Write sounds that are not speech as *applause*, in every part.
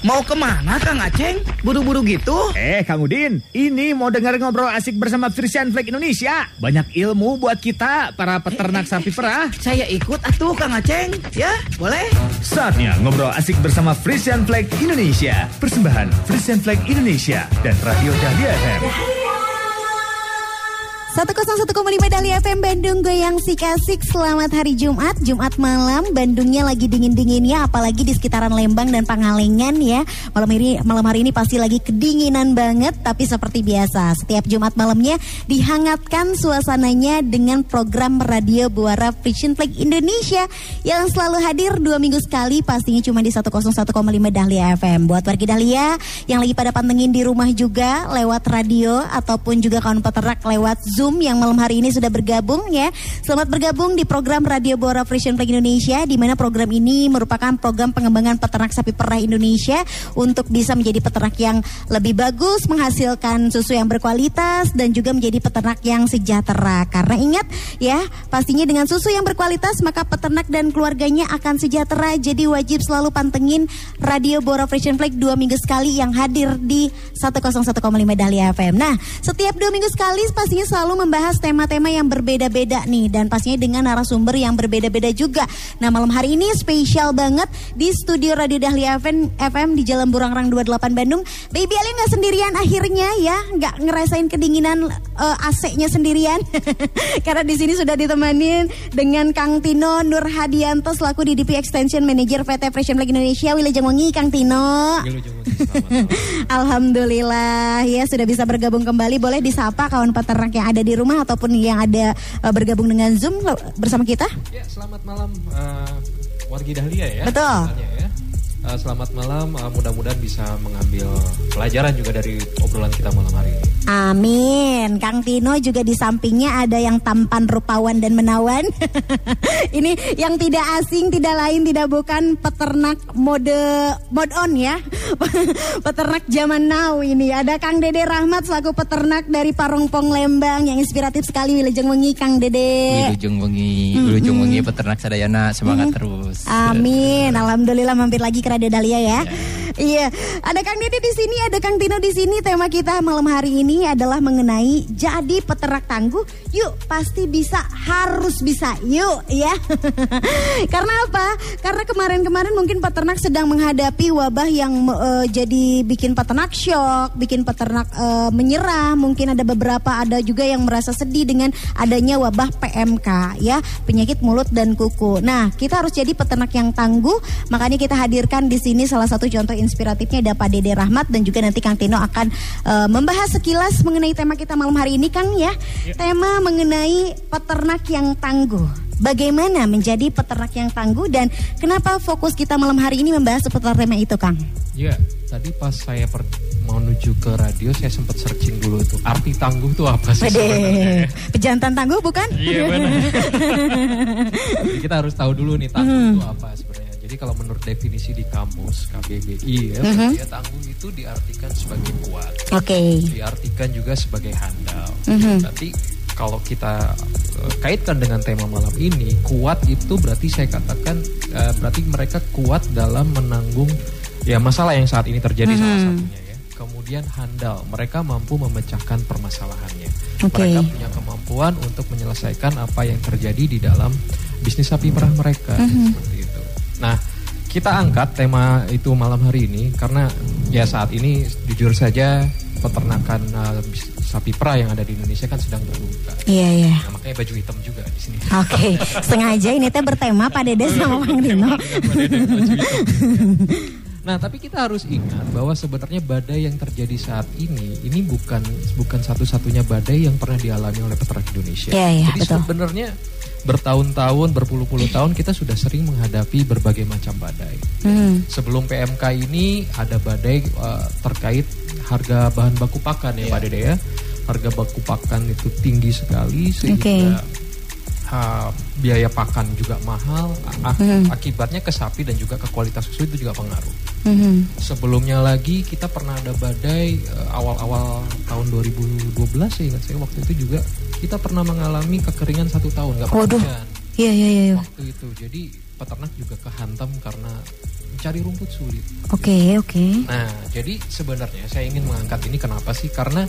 Mau ke mana Kang Aceng? Buru-buru gitu? Eh Kang Udin, ini mau dengar ngobrol asik bersama Frisian Flag Indonesia. Banyak ilmu buat kita, para peternak sapi perah. Saya ikut atuh Kang Aceng. Ya, boleh? Saatnya ngobrol asik bersama Frisian Flag Indonesia. Persembahan Frisian Flag Indonesia dan Radio Dahlia FM. 101,5 Dahlia FM Bandung goyang sik asik Selamat hari Jumat. Jumat malam Bandungnya lagi dingin-dinginnya Apalagi di sekitaran Lembang dan Pangalengan ya. Malam ini malam hari ini pasti lagi kedinginan banget Tapi seperti biasa Setiap Jumat malamnya dihangatkan suasananya Dengan program radio Buara Vision Flag Indonesia Yang selalu hadir dua minggu sekali Pastinya cuma di 101,5 Dahlia FM Buat warga Dahlia yang lagi pada pantengin di rumah juga Lewat radio Ataupun juga kawan peternak lewat Zoom Zoom yang malam hari ini sudah bergabung ya. Selamat bergabung di program Radio Bora Frisian Flag Indonesia di mana program ini merupakan program pengembangan peternak sapi perah Indonesia untuk bisa menjadi peternak yang lebih bagus, menghasilkan susu yang berkualitas dan juga menjadi peternak yang sejahtera. Karena ingat ya, pastinya dengan susu yang berkualitas maka peternak dan keluarganya akan sejahtera. Jadi wajib selalu pantengin Radio Bora Frisian Flag dua minggu sekali yang hadir di 101,5 Dahlia FM. Nah, setiap dua minggu sekali pastinya selalu selalu membahas tema-tema yang berbeda-beda nih dan pastinya dengan narasumber yang berbeda-beda juga. Nah malam hari ini spesial banget di studio Radio Dahlia FM, FM di Jalan Burangrang 28 Bandung. Baby Alin nggak sendirian akhirnya ya, nggak ngerasain kedinginan uh, AC-nya sendirian. *laughs* Karena di sini sudah ditemenin dengan Kang Tino Nur Hadianto selaku DDP Extension Manager PT Fashion Flag Indonesia. Wilujeng Wengi Kang Tino. *laughs* Alhamdulillah ya sudah bisa bergabung kembali. Boleh disapa kawan peternak yang ada ada di rumah ataupun yang ada uh, bergabung dengan Zoom bersama kita? Ya, selamat malam uh, wargi Dahlia ya. Betul. Ya. Uh, selamat malam, uh, mudah-mudahan bisa mengambil pelajaran juga dari obrolan kita malam hari ini. Amin. Kang Tino juga di sampingnya ada yang tampan, rupawan dan menawan. *laughs* ini yang tidak asing, tidak lain, tidak bukan peternak mode mode on ya. *laughs* peternak zaman now ini. Ada Kang Dede Rahmat selaku peternak dari Parongpong Lembang yang inspiratif sekali Wilujeng Wengi Kang Dede. Wilujeng Wengi, Wilujeng Wengi peternak sadayana semangat mm -hmm. terus. Amin. *laughs* Alhamdulillah mampir lagi ke Radio Dahlia ya. Iya, ada Kang Dede di sini, ada Kang Tino di sini. Tema kita malam hari ini adalah mengenai jadi peternak tangguh. Yuk, pasti bisa, harus bisa. Yuk, ya. *laughs* Karena apa? Karena kemarin-kemarin mungkin peternak sedang menghadapi wabah yang uh, jadi bikin peternak shock, bikin peternak uh, menyerah. Mungkin ada beberapa ada juga yang merasa sedih dengan adanya wabah PMK, ya, penyakit mulut dan kuku. Nah, kita harus jadi peternak yang tangguh. Makanya kita hadirkan di sini salah satu contoh inspiratifnya ada Pak Dede Rahmat dan juga nanti Kang Tino akan uh, membahas sekilas mengenai tema kita malam hari ini Kang ya. ya. Tema mengenai peternak yang tangguh. Bagaimana menjadi peternak yang tangguh dan kenapa fokus kita malam hari ini membahas seputar tema itu Kang? Ya, tadi pas saya per menuju ke radio saya sempat searching dulu tuh arti tangguh tuh apa sih sebenarnya? *laughs* Pejantan tangguh bukan? Iya benar. *laughs* Kita harus tahu dulu nih tangguh hmm. itu apa sebenarnya. Jadi kalau menurut definisi di kamus KBBI ya, uh-huh. tangguh itu diartikan sebagai kuat. Oke. Okay. Diartikan juga sebagai handal. Uh-huh. Nanti kalau kita uh, kaitkan dengan tema malam ini, kuat itu berarti saya katakan uh, berarti mereka kuat dalam menanggung ya masalah yang saat ini terjadi uh-huh. salah satunya ya. Kemudian handal, mereka mampu memecahkan permasalahannya. Okay. Mereka punya kemampuan untuk menyelesaikan apa yang terjadi di dalam bisnis sapi perah mereka. Uh-huh. Seperti Nah, kita angkat tema itu malam hari ini karena ya saat ini jujur saja peternakan uh, sapi perah yang ada di Indonesia kan sedang berbuka. Iya iya. Nah, makanya baju hitam juga di sini. Oke, okay. *laughs* sengaja ini teh bertema Pak Dede sama Bang Dino. Nah, tapi kita harus ingat bahwa sebenarnya badai yang terjadi saat ini ini bukan bukan satu-satunya badai yang pernah dialami oleh peternak Indonesia. Iya, iya, Jadi betul. sebenarnya bertahun-tahun, berpuluh-puluh tahun kita sudah sering menghadapi berbagai macam badai. Hmm. Sebelum PMK ini ada badai uh, terkait harga bahan baku pakan ya, yeah. Pak Dede ya. Harga baku pakan itu tinggi sekali sehingga okay. Uh, biaya pakan juga mahal. hmm. Akibatnya ke sapi dan juga ke kualitas susu itu juga pengaruh. Hmm. Sebelumnya lagi kita pernah ada badai uh, awal-awal tahun 2012 ya ingat saya waktu itu juga kita pernah mengalami kekeringan satu tahun nggak pernah Waduh. Iya iya iya. Waktu itu jadi peternak juga kehantam karena mencari rumput sulit. Oke, oke. Nah, jadi sebenarnya saya ingin mengangkat ini kenapa sih? Karena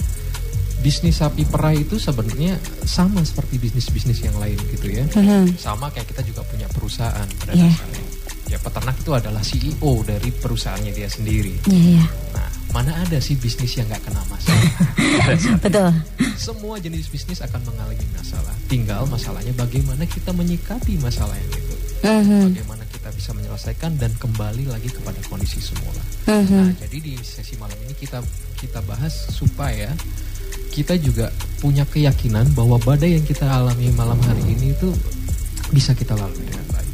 bisnis sapi perah itu sebenarnya sama seperti bisnis-bisnis yang lain gitu ya. Mhm. Sama kayak kita juga punya perusahaan pada dasarnya. Ya peternak itu adalah CEO dari perusahaannya dia sendiri. Iya, iya. Nah, mana ada sih bisnis yang nggak kena masalah? *laughs* Betul. Semua jenis bisnis akan mengalami masalah. Tinggal masalahnya bagaimana kita menyikapi masalah yang itu. Mhm. Bagaimana kita bisa menyelesaikan dan kembali lagi kepada kondisi semula. Mhm. Nah, jadi di sesi malam ini kita kita bahas supaya kita juga punya keyakinan bahwa badai yang kita alami malam hari ini itu bisa kita lalui dengan baik.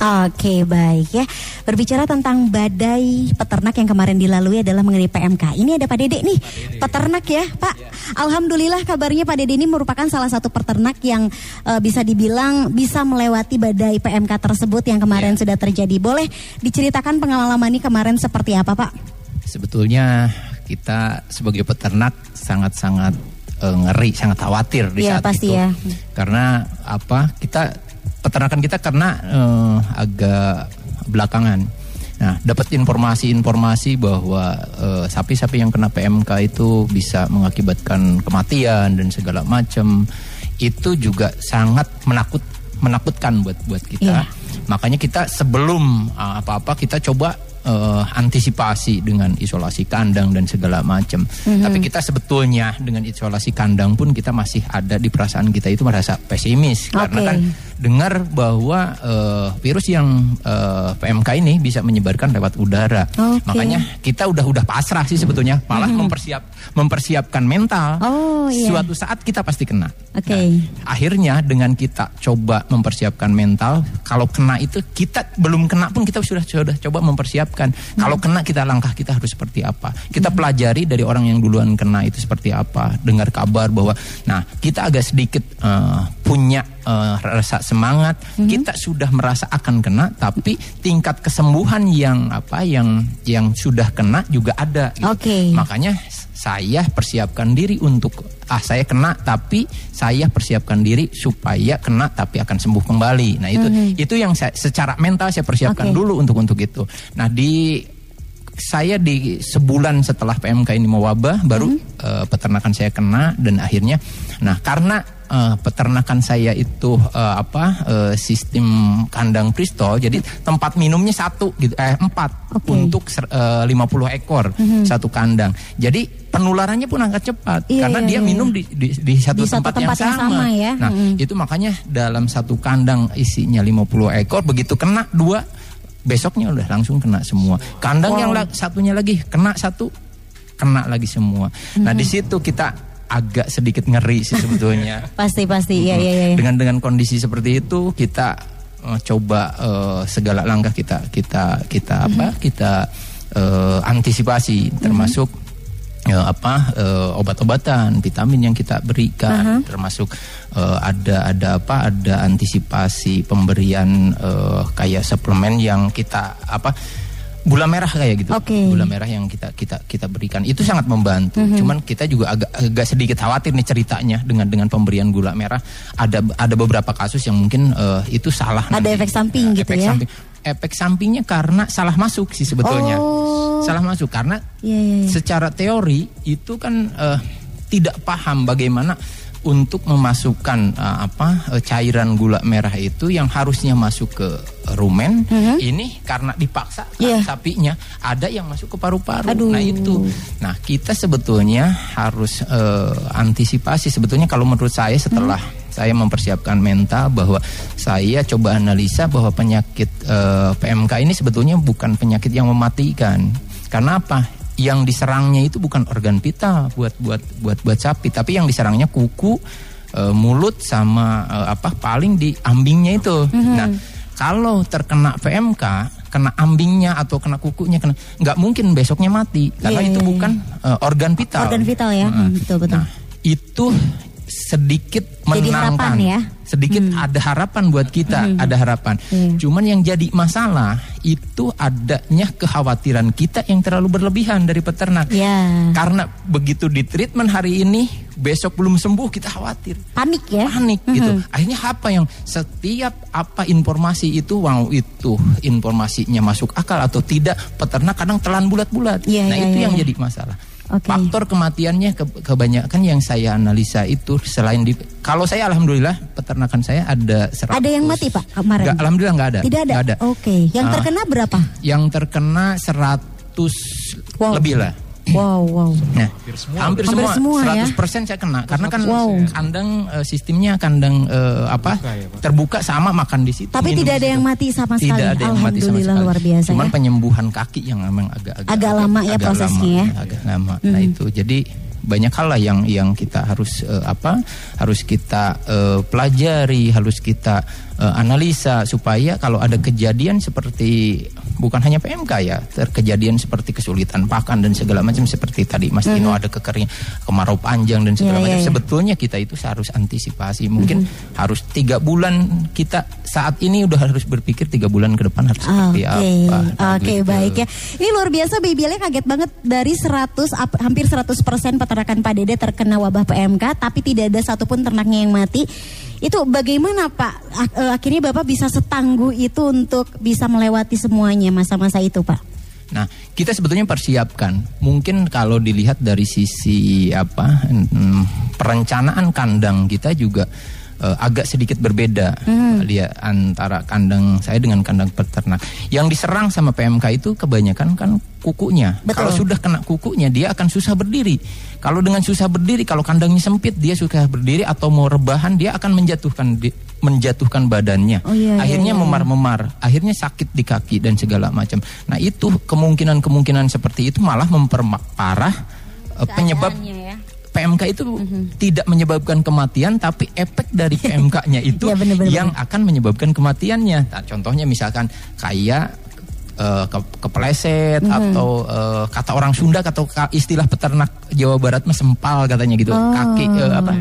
Oke baik ya. Berbicara tentang badai peternak yang kemarin dilalui adalah mengenai PMK Ini ada Pak Dede nih Peternak ya Pak. Alhamdulillah kabarnya Pak Dede ini merupakan salah satu peternak yang eh, bisa dibilang bisa melewati badai PMK tersebut yang kemarin sudah terjadi. Boleh diceritakan pengalaman ini kemarin seperti apa Pak? Sebetulnya kita sebagai peternak sangat-sangat eh, ngeri, sangat khawatir di Iya, saat pasti itu. ya. Karena apa? Kita peternakan kita karena eh, agak belakangan. Nah, dapat informasi-informasi bahwa eh, sapi-sapi yang kena PMK itu bisa mengakibatkan kematian dan segala macam. Itu juga sangat menakut menakutkan buat buat kita. Iya. Makanya kita sebelum uh, apa-apa kita coba uh, antisipasi dengan isolasi kandang dan segala macam. Mhm. Tapi kita sebetulnya dengan isolasi kandang pun kita masih ada di perasaan kita itu merasa pesimis karena Oke. kan dengar bahwa uh, virus yang uh, PMK ini bisa menyebarkan lewat udara. Oke. Makanya kita udah udah pasrah sih sebetulnya, malah mempersiap mempersiapkan mental. Oh, iya. Suatu saat kita pasti kena. Oke. Nah, akhirnya dengan kita coba mempersiapkan mental, kalau kena itu kita belum kena pun kita sudah sudah coba mempersiapkan. Kalau kena kita langkah kita harus seperti apa? Kita pelajari dari orang yang duluan kena itu seperti apa. Dengar kabar bahwa, nah kita agak sedikit eh, punya eh, rasa semangat. Kita sudah merasa akan kena, tapi tingkat kesembuhan yang apa yang yang sudah kena juga ada. gitu. Oke. Makanya saya persiapkan diri untuk ah saya kena tapi saya persiapkan diri supaya kena tapi akan sembuh kembali. Nah itu itu yang saya, secara mental saya persiapkan Oke. dulu untuk untuk itu. Nah di saya di sebulan setelah PMK ini mewabah baru eh, peternakan saya kena dan akhirnya nah karena eh, peternakan saya itu eh, apa eh, sistem kandang pristol jadi tempat minumnya satu gitu eh empat Oke. untuk eh, 50 ekor satu kandang. Jadi penularannya pun agak cepat Iya, karena iya, dia iya. minum di, di, di satu, Di satu tempat, tempat yang yang sama. sama ya. Nah, Mm-mm. itu makanya dalam satu kandang isinya 50 ekor begitu kena dua besoknya udah langsung kena semua. Kandang yang la- satunya lagi kena satu kena lagi semua. Nah, di situ kita agak sedikit ngeri sih sebetulnya. *laughs* Pasti pasti. Ya ya ya. Dengan dengan kondisi seperti itu kita eh, coba eh, segala langkah kita kita kita apa kita eh, antisipasi. Termasuk eh, apa eh, obat-obatan vitamin yang kita berikan. Termasuk eh, ada ada apa ada antisipasi pemberian eh, kayak suplemen yang kita apa gula merah kayak gitu Oke. gula merah yang kita kita kita berikan itu sangat membantu. Cuman kita juga agak agak sedikit khawatir nih ceritanya dengan dengan pemberian gula merah ada ada beberapa kasus yang mungkin eh, itu salah. Ada nanti. efek samping Ya, gitu efek ya? Samping. Efek sampingnya karena salah masuk sih sebetulnya. Oh. Salah masuk karena Iya iya. iya. secara teori itu kan eh, tidak paham bagaimana untuk memasukkan eh, apa eh, cairan gula merah itu yang harusnya masuk ke rumen ini karena dipaksa kan. Iya. sapinya ada yang masuk ke paru-paru. Nah itu. Nah kita sebetulnya harus eh, antisipasi sebetulnya kalau menurut saya setelah Mhm. saya mempersiapkan mental bahwa saya coba analisa bahwa penyakit eh, PMK ini sebetulnya bukan penyakit yang mematikan. Karena apa? Yang diserangnya itu bukan organ vital buat buat buat buat sapi, tapi yang diserangnya kuku, eh, mulut sama eh, apa paling di ambingnya itu. Nah, kalau terkena PMK, kena ambingnya atau kena kukunya, kena nggak mungkin besoknya mati karena Iya, itu iya, bukan eh, organ vital. Organ vital ya. Heeh. Hmm, betul betul. Nah, itu sedikit Jadi harapan ya? Sedikit ada harapan buat kita, ada harapan. Iya. Cuman yang jadi masalah itu adanya kekhawatiran kita yang terlalu berlebihan dari peternak. Ya. Karena begitu di treatment hari ini, besok belum sembuh kita khawatir Panik ya. panik gitu. Akhirnya apa yang setiap apa informasi itu wow itu informasinya masuk akal atau tidak peternak kadang telan bulat-bulat. Iya, nah iya, itu iya, yang iya. jadi masalah. Oke. Faktor kematiannya ke- kebanyakan yang saya analisa itu selain di kalau saya alhamdulillah peternakan saya ada 100 Ada yang mati, Pak, kemarin? Nggak, alhamdulillah nggak ada. Tidak ada. Ada. Oke. Yang Ah. terkena berapa? Yang terkena 100 Wow. lebih lah. Wow, wow. Nah, Hampir semua. hampir Hampir semua, semua ya. 100% saya kena karena kan Wow. kandang eh, sistemnya kandang eh, apa Terbuka ya, Pak? terbuka sama makan di situ. Tapi tidak ada yang mati sama sekali. Tidak ada yang mati sama Alhamdulillah sekali. luar biasa Cuman ya. penyembuhan kaki yang memang agak agak Agak lama ya agak prosesnya lama, ya. Agak lama. Nah itu jadi banyak hal lah yang yang kita harus eh, apa harus kita eh, pelajari harus kita eh, analisa supaya kalau ada kejadian seperti bukan hanya PMK ya terkejadian seperti kesulitan pakan dan segala macam seperti tadi Mas Tino ada kekeringan kemarau panjang dan segala Iya, macam iya. sebetulnya kita itu harus antisipasi mungkin harus tiga bulan kita saat ini udah harus berpikir tiga bulan ke depan harus seperti Oke, apa Nah, oke gitu. baik ya. Ini luar biasa BBL kaget banget dari 100 ap- hampir 100% peternakan Pak Dede terkena wabah PMK tapi tidak ada satupun ternaknya yang mati. Itu bagaimana Pak? Ak- eh, Akhirnya Bapak bisa setangguh itu untuk bisa melewati semuanya masa-masa itu Pak. Nah, kita sebetulnya persiapkan. Mungkin kalau dilihat dari sisi apa mm, perencanaan kandang kita juga eh, agak sedikit berbeda dia antara kandang saya dengan kandang peternak. Yang diserang sama PMK itu kebanyakan kan kukunya. Betul. Kalau sudah kena kukunya dia akan susah berdiri. Kalau dengan susah berdiri, kalau kandangnya sempit dia susah berdiri atau mau rebahan dia akan menjatuhkan di- menjatuhkan badannya. Oh, iya, iya, Akhirnya iya. memar-memar, akhirnya sakit di kaki dan segala macam. Nah itu kemungkinan-kemungkinan seperti itu malah memperparah eh, penyebab ya. PMK itu tidak menyebabkan kematian, tapi efek dari *laughs* PMK-nya itu Iya, benar, benar, yang akan menyebabkan kematiannya. Nah, contohnya misalkan kayak eh, ke- kepleset atau eh, kata orang Sunda atau istilah peternak Jawa Barat mah sempal katanya gitu, Oh. kaki eh, apa?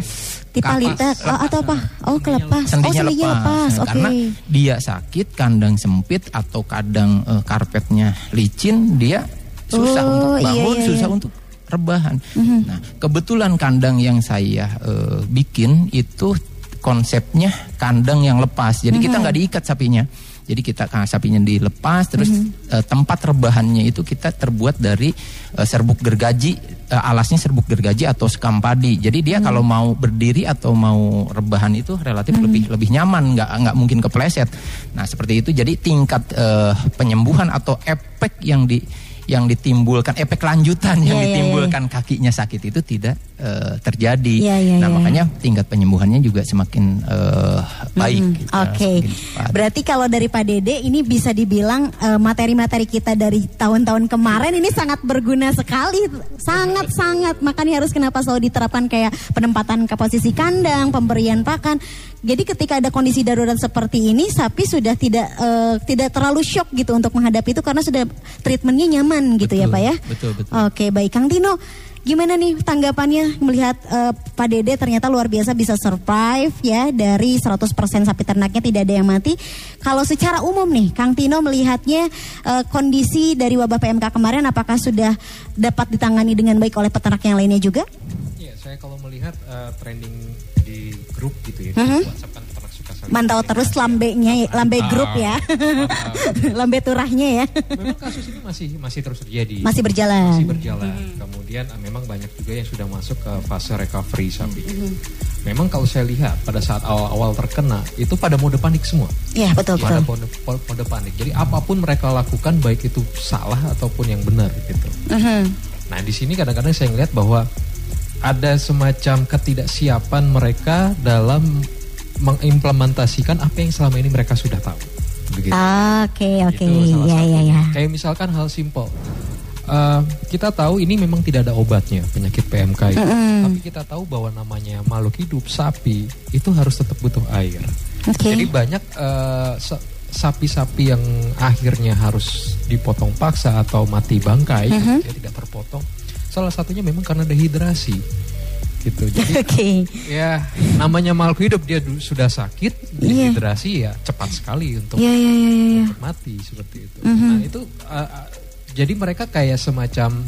Tipalita Kapas. oh, atau apa? Oh kelepas. sendinya oh sendinya lepas. Nah, Oke. Karena dia sakit, kandang sempit atau kadang eh, karpetnya licin, dia susah Oh, untuk iya, bangun, iya, susah iya. untuk rebahan. Nah, kebetulan kandang yang saya eh, bikin itu konsepnya kandang yang lepas. Jadi kita nggak diikat sapinya. Jadi kita ah, sapinya dilepas, terus eh, tempat rebahannya itu kita terbuat dari eh, serbuk gergaji, eh, alasnya serbuk gergaji atau sekam padi. Jadi dia kalau mau berdiri atau mau rebahan itu relatif lebih lebih nyaman, nggak nggak mungkin kepleset. Nah seperti itu. Jadi tingkat eh, penyembuhan atau efek yang di yang ditimbulkan efek lanjutan yang iya, ditimbulkan kakinya sakit itu tidak eh, terjadi. Iya, iya, nah iya. makanya tingkat penyembuhannya juga semakin eh, baik. Gitu, Oke, cepat. berarti kalau dari Pak Dede ini bisa dibilang eh, materi-materi kita dari tahun-tahun kemarin ini sangat berguna sekali, sangat-sangat. Makanya harus kenapa selalu diterapkan kayak penempatan ke posisi kandang, pemberian pakan. Jadi ketika ada kondisi darurat seperti ini, sapi sudah tidak eh, tidak terlalu shock gitu untuk menghadapi itu karena sudah treatmentnya nyaman gitu ya Betul, Pak ya. betul, betul. Oke, baik Kang Tino. Gimana nih tanggapannya melihat eh, Pak Dede ternyata luar biasa bisa survive ya dari 100% sapi ternaknya tidak ada yang mati. Kalau secara umum nih Kang Tino melihatnya eh, kondisi dari wabah PMK kemarin apakah sudah dapat ditangani dengan baik oleh peternak yang lainnya juga? Iya, saya kalau melihat eh, trending di grup gitu ya, Mhm. di WhatsApp kan Mantau terus lambenya, lambe Mantap, grup ya, *laughs* lambe turahnya ya, Memang kasus ini masih masih terus terjadi. masih berjalan. Masih berjalan. Kemudian eh, memang banyak juga yang sudah masuk ke fase recovery sapi. Memang kalau saya lihat pada saat awal-awal terkena itu pada mode panik semua. Iya betul Pada betul. mode, mode panik. Jadi apa pun mereka lakukan baik itu salah ataupun yang benar gitu. Mhm. Nah di sini kadang-kadang saya ngeliat bahwa ada semacam ketidaksiapan mereka dalam mengimplementasikan apa yang selama ini mereka sudah tahu. Begitu. Oke oke, ya ya ya. Kayak misalkan hal simpel. Eh, kita tahu ini memang tidak ada obatnya penyakit PMK itu, tapi kita tahu bahwa namanya makhluk hidup sapi itu harus tetap butuh air. Oke. Jadi banyak sa- sapi-sapi yang akhirnya harus dipotong paksa atau mati bangkai, Mhm. dia tidak terpotong. Salah satunya memang karena dehidrasi. gitu. Jadi *laughs* Oke. ya namanya makhluk hidup dia sudah sakit, Iya. dehidrasi ya cepat sekali untuk Iya iya iya iya. untuk mati seperti itu. Mhm. Nah itu uh, uh, jadi mereka kayak semacam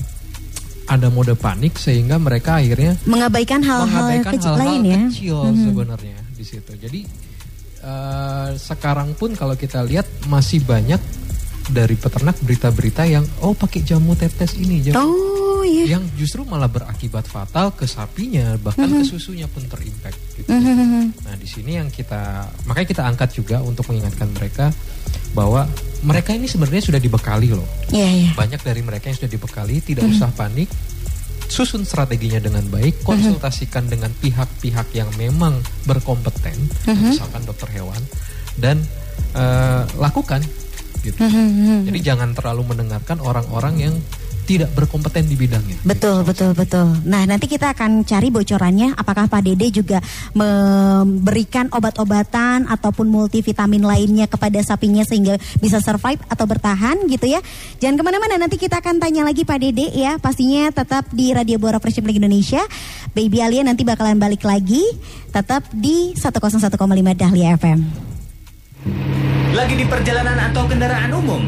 ada mode panik sehingga mereka akhirnya Mengabaikan hal-hal kecil hal-hal lain ya. kecil Mhm. sebenarnya di situ. Jadi eh, sekarang pun kalau kita lihat masih banyak dari peternak berita-berita yang oh pakai jamu tetes ini jamu Oh iya. yang justru malah berakibat fatal ke sapinya bahkan ke susunya pun terimpact gitu. Mhm. Nah di sini yang kita makanya kita angkat juga untuk mengingatkan mereka bahwa mereka ini sebenarnya sudah dibekali loh. Iya iya. Banyak dari mereka yang sudah dibekali tidak usah panik. Susun strateginya dengan baik, konsultasikan dengan pihak-pihak yang memang berkompeten, misalkan dokter hewan, dan eh, lakukan gitu. Jadi jangan terlalu mendengarkan orang-orang yang tidak berkompeten di bidangnya. Betul, betul, betul. Nah, nanti kita akan cari bocorannya apakah Pak Dede juga memberikan obat-obatan ataupun multivitamin lainnya kepada sapinya sehingga bisa survive atau bertahan gitu ya. Jangan ke mana-mana, nanti kita akan tanya lagi Pak Dede ya. Pastinya tetap di Radio Bora Fresh Indonesia. Baby Alia nanti bakalan balik lagi tetap di 101,5 Dahlia FM. Lagi di perjalanan atau kendaraan umum?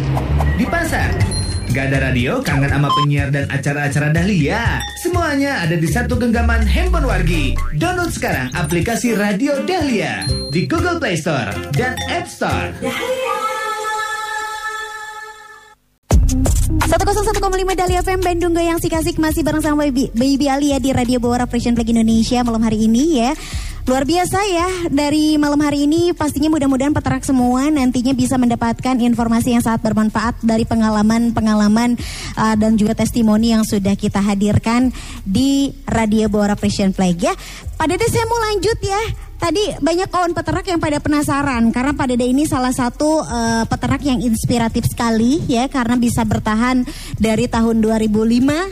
Di pasar? Gak ada radio, kangen sama penyiar dan acara-acara Dahlia. Semuanya ada di satu genggaman handphone wargi. Download sekarang aplikasi Radio Dahlia di Google Play Store dan App Store. 101,5 Dahlia FM Bandung Goyang Sikasik masih bareng sama Baby, Baby Alia di Radio Bora Fashion Flag Indonesia malam hari ini ya. Luar biasa ya dari malam hari ini pastinya mudah-mudahan peternak semua nantinya bisa mendapatkan informasi yang sangat bermanfaat dari pengalaman-pengalaman uh, dan juga testimoni yang sudah kita hadirkan di Radio Bora Fashion Flag ya. Pak Dede saya mau lanjut ya. Tadi banyak kawan peternak yang pada penasaran karena Pak Dede ini salah satu eh, peternak yang inspiratif sekali ya karena bisa bertahan dari tahun 2005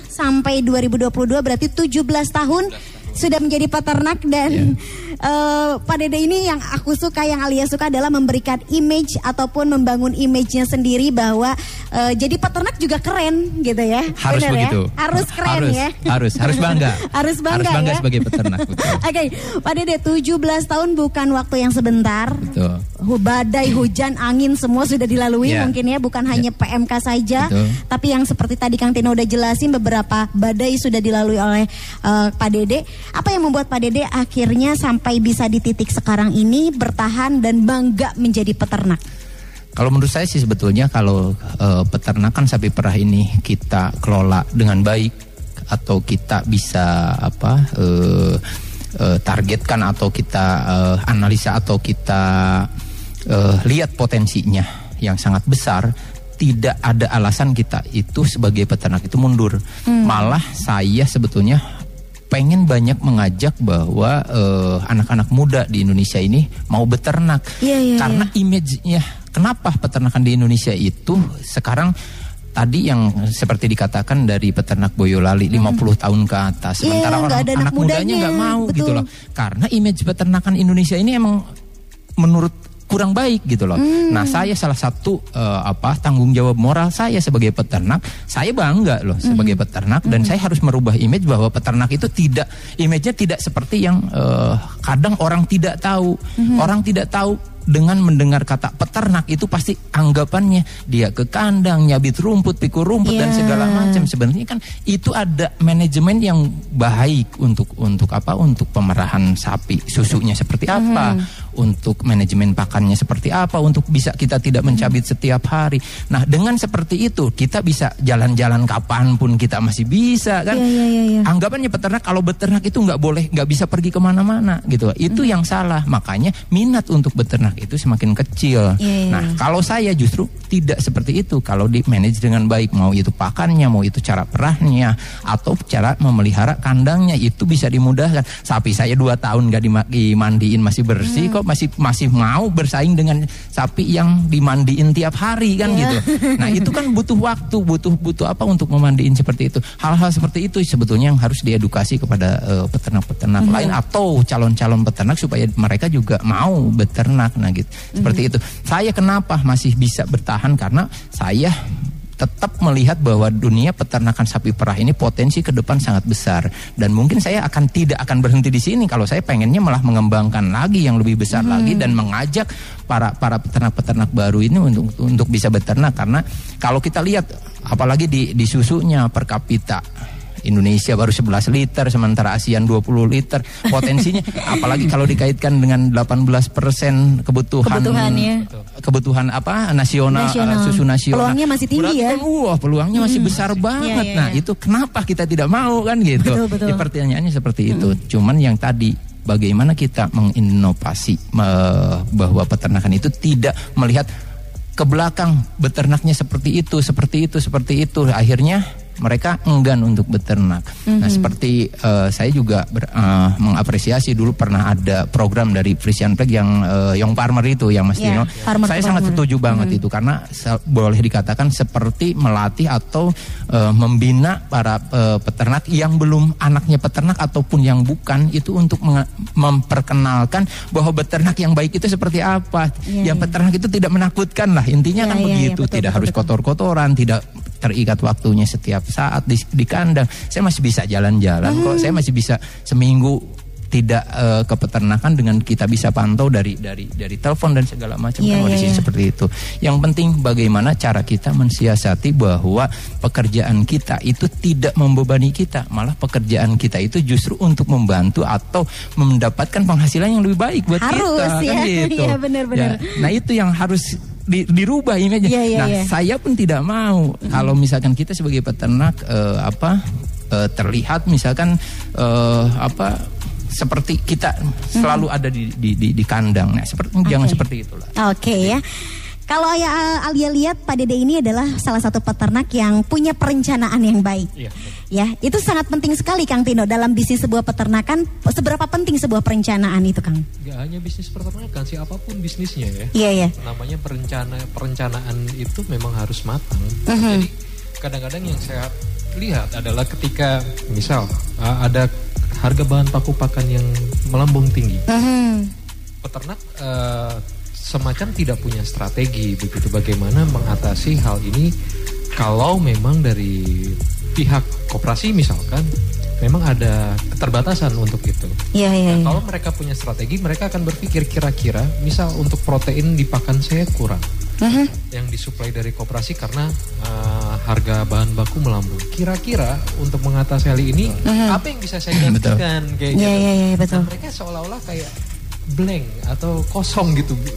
sampai 2022 berarti 17 tahun sudah menjadi peternak dan eh, Pak Dede ini yang aku suka yang Alia suka adalah memberikan image ataupun membangun image-nya sendiri bahwa eh, jadi peternak juga keren gitu ya. Harus Bener ya? begitu. Harus keren harus, ya. Harus, harus *laughs* bangga. Harus bangga Harus bangga ya. sebagai peternak. *laughs* Oke, Pak Dede 17 tahun bukan waktu yang sebentar. Betul. Badai, hujan, angin semua sudah dilalui Ya. mungkin ya bukan hanya PMK saja, Betul. tapi yang seperti tadi Kang Tino udah jelasin beberapa badai sudah dilalui oleh eh, Pak Dede. Apa yang membuat Pak Dede akhirnya sampai bisa di titik sekarang ini bertahan dan bangga menjadi peternak? Kalau menurut saya sih sebetulnya kalau eh, peternakan sapi perah ini kita kelola dengan baik atau kita bisa apa eh, eh, targetkan atau kita eh, analisa atau kita eh, lihat potensinya yang sangat besar tidak ada alasan kita itu sebagai peternak itu mundur malah saya sebetulnya pengen banyak mengajak bahwa eh, anak-anak muda di Indonesia ini mau beternak. Iya, iya, karena image-nya kenapa peternakan di Indonesia itu sekarang tadi yang seperti dikatakan dari peternak Boyolali 50 tahun ke atas sementara Iya, nggak orang ada anak anak mudanya mudanya, nggak mau betul. gitu loh. Karena image peternakan Indonesia ini emang menurut kurang baik gitu loh. Hmm. Nah, saya salah satu eh, apa tanggung jawab moral saya sebagai peternak, saya bangga loh Hmm. sebagai peternak dan saya harus merubah image bahwa peternak itu tidak image-nya tidak seperti yang eh, kadang orang tidak tahu. Hmm. Orang tidak tahu dengan mendengar kata peternak itu pasti anggapannya dia ke kandang nyabit rumput pikul rumput dan Iya. segala macam. Sebenarnya kan itu ada manajemen yang baik untuk untuk apa? Untuk pemerahan sapi susunya seperti apa? Untuk manajemen pakannya seperti apa? Untuk bisa kita tidak mencabit setiap hari. Nah dengan seperti itu kita bisa jalan-jalan kapan pun kita masih bisa kan? Iya, iya, iya, iya. anggapannya peternak kalau beternak itu nggak boleh nggak bisa pergi ke mana-mana gitu. Itu yang salah. Makanya minat untuk beternak itu semakin kecil Iya, iya, nah iya. kalau saya justru tidak seperti itu kalau di manage dengan baik mau itu pakannya mau itu cara perahnya atau cara memelihara kandangnya itu bisa dimudahkan sapi saya dua tahun dima- dimandiin masih bersih Hmm. kok masih masih mau bersaing dengan sapi yang dimandiin tiap hari kan Iya. gitu nah itu kan butuh waktu butuh butuh apa untuk memandiin seperti itu hal-hal seperti itu sebetulnya yang harus diedukasi kepada eh, peternak-peternak Mhm. lain atau calon-calon peternak supaya mereka juga mau beternak nah gitu. Seperti itu. Saya kenapa masih bisa bertahan? Karena saya tetap melihat bahwa dunia peternakan sapi perah ini potensi ke depan sangat besar. Dan mungkin saya akan tidak akan berhenti di sini kalau saya pengennya malah mengembangkan lagi yang lebih besar Hmm. lagi dan mengajak para para peternak-peternak baru ini untuk untuk bisa beternak. Karena kalau kita lihat apalagi di di susunya per kapita Indonesia baru 11 liter sementara ASEAN 20 liter potensinya *laughs* apalagi kalau dikaitkan dengan 18% kebutuhan Kebutuhan, ya. kebutuhan apa nasional, Nasional. eh, susu nasional Peluangnya masih tinggi ya. wah peluangnya masih besar banget Iya, iya, nah iya. itu kenapa kita tidak mau kan gitu Betul, betul. Ya, pertanyaannya seperti itu cuman yang tadi bagaimana kita menginovasi me- bahwa peternakan itu tidak melihat ke belakang beternaknya seperti itu, seperti itu, seperti itu. Akhirnya mereka enggan untuk beternak. Nah, seperti eh, saya juga ber- eh, mengapresiasi dulu pernah ada program dari Frisian Plague yang eh, Young Farmer itu yang Mas Ya, Dino. Farmer Saya to sangat Farmer. setuju banget itu karena boleh dikatakan seperti melatih atau eh, membina para eh, peternak yang belum anaknya peternak ataupun yang bukan itu untuk memperkenalkan bahwa beternak yang baik itu seperti apa. Iya, yang iya. peternak itu tidak menakutkan lah. Intinya Iya, kan iya, iya, begitu, betul, tidak betul, harus kotor-kotoran, tidak terikat waktunya setiap saat di, di kandang. Saya masih bisa jalan-jalan kok. Hmm. Saya masih bisa seminggu tidak eh, ke peternakan dengan kita bisa pantau dari dari dari telepon dan segala macam Iya, kan iya, kondisi iya. seperti itu. Yang penting bagaimana cara kita mensiasati bahwa pekerjaan kita itu tidak membebani kita, malah pekerjaan kita itu justru untuk membantu atau mendapatkan penghasilan yang lebih baik buat Harus, kita kan ya. *laughs* gitu. Iya, benar-benar. Ya, nah itu yang harus di- dirubah image Iya, iya, Nah iya. saya pun tidak mau kalau misalkan kita sebagai peternak eh, apa eh, terlihat misalkan eh, apa seperti kita selalu ada di di di, di kandang. Nah, seperti jangan Oke. seperti itulah. Oke ya. Kalau ya Alia lihat Pak Dede ini adalah salah satu peternak yang punya perencanaan yang baik. Iya. Ya, itu sangat penting sekali Kang Tino dalam bisnis sebuah peternakan. Seberapa penting sebuah perencanaan itu, Kang? Gak hanya bisnis peternakan sih apa pun bisnisnya ya. Iya, iya. Namanya perencana perencanaan itu memang harus matang. Mhm. Jadi kadang-kadang yang saya lihat adalah ketika misal uh, ada harga bahan baku pakan yang melambung tinggi. Mhm. peternak eh, semacam tidak punya strategi begitu bagaimana mengatasi hal ini kalau memang dari pihak koperasi misalkan memang ada keterbatasan untuk itu. Iya, iya, Nah, iya. kalau mereka punya strategi mereka akan berpikir kira-kira misal untuk protein di pakan saya kurang Mhm. yang disuplai dari koperasi karena eh, harga bahan baku melambung. Kira-kira untuk mengatasi hal ini apa yang bisa saya Betul. gantikan kayak Iya, gitu. iya, iya, betul. Nah, mereka seolah-olah kayak blank atau kosong gitu. Bu.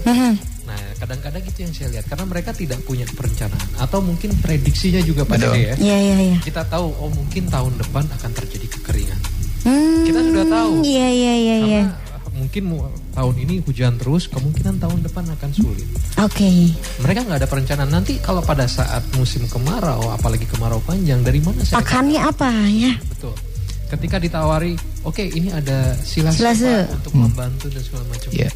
Nah, kadang-kadang itu yang saya lihat karena mereka tidak punya perencanaan atau mungkin prediksinya juga pada Betul. ya. Iya, iya, iya. Kita tahu oh mungkin tahun depan akan terjadi kekeringan. Hmm, Kita sudah tahu. Iya, iya, iya, iya. Karena mungkin mu- tahun ini hujan terus, kemungkinan tahun depan akan sulit. Oke. Mereka nggak ada perencanaan nanti kalau pada saat musim kemarau, apalagi kemarau panjang, dari mana saya Pakannya apa ya? Betul. Ketika ditawari, oke ini ada silase, Silase. Pak, untuk membantu dan segala macam. Iya.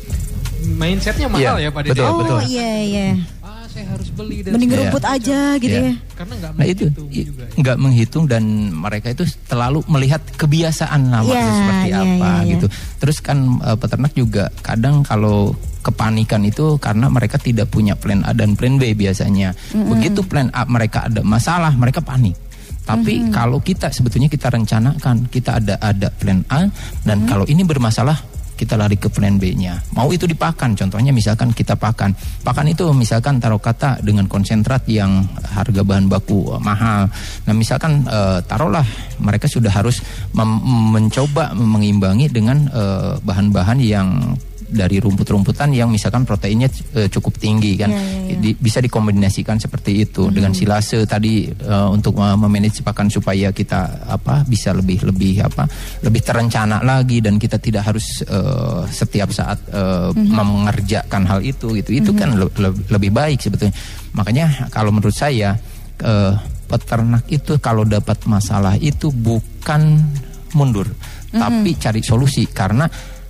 Mindsetnya mahal Iya, ya Pak Dede. betul, oh, betul. iya, iya. Ah saya harus beli dan Mending ngerumput macam. aja gitu Iya. ya. Karena nggak Nah itu juga. Ya. nggak menghitung dan mereka itu terlalu melihat kebiasaan nama Iya, seperti iya, apa iya, iya. gitu. Terus kan eh, peternak juga kadang kalau kepanikan itu karena mereka tidak punya plan A dan plan B biasanya. Begitu plan A mereka ada masalah, mereka panik. Tapi kalau kita sebetulnya kita rencanakan, kita ada ada plan A dan kalau ini bermasalah kita lari ke plan B-nya. Mau itu dipakan, contohnya misalkan kita pakan. Pakan itu misalkan taruh kata dengan konsentrat yang harga bahan baku eh, mahal. Nah, misalkan eh, taruhlah mereka sudah harus mencoba mengimbangi dengan eh, bahan-bahan yang dari rumput-rumputan yang misalkan proteinnya eh, cukup tinggi kan? Iya, iya. Di- bisa dikombinasikan seperti itu dengan silase tadi eh, untuk uh, memanage pakan supaya kita apa bisa lebih lebih apa lebih terencana lagi dan kita tidak harus eh, setiap saat eh, mengerjakan hal itu gitu. Itu kan le- le- lebih baik sebetulnya. Makanya kalau menurut saya eh, peternak itu kalau dapat masalah itu bukan mundur tapi cari solusi. Karena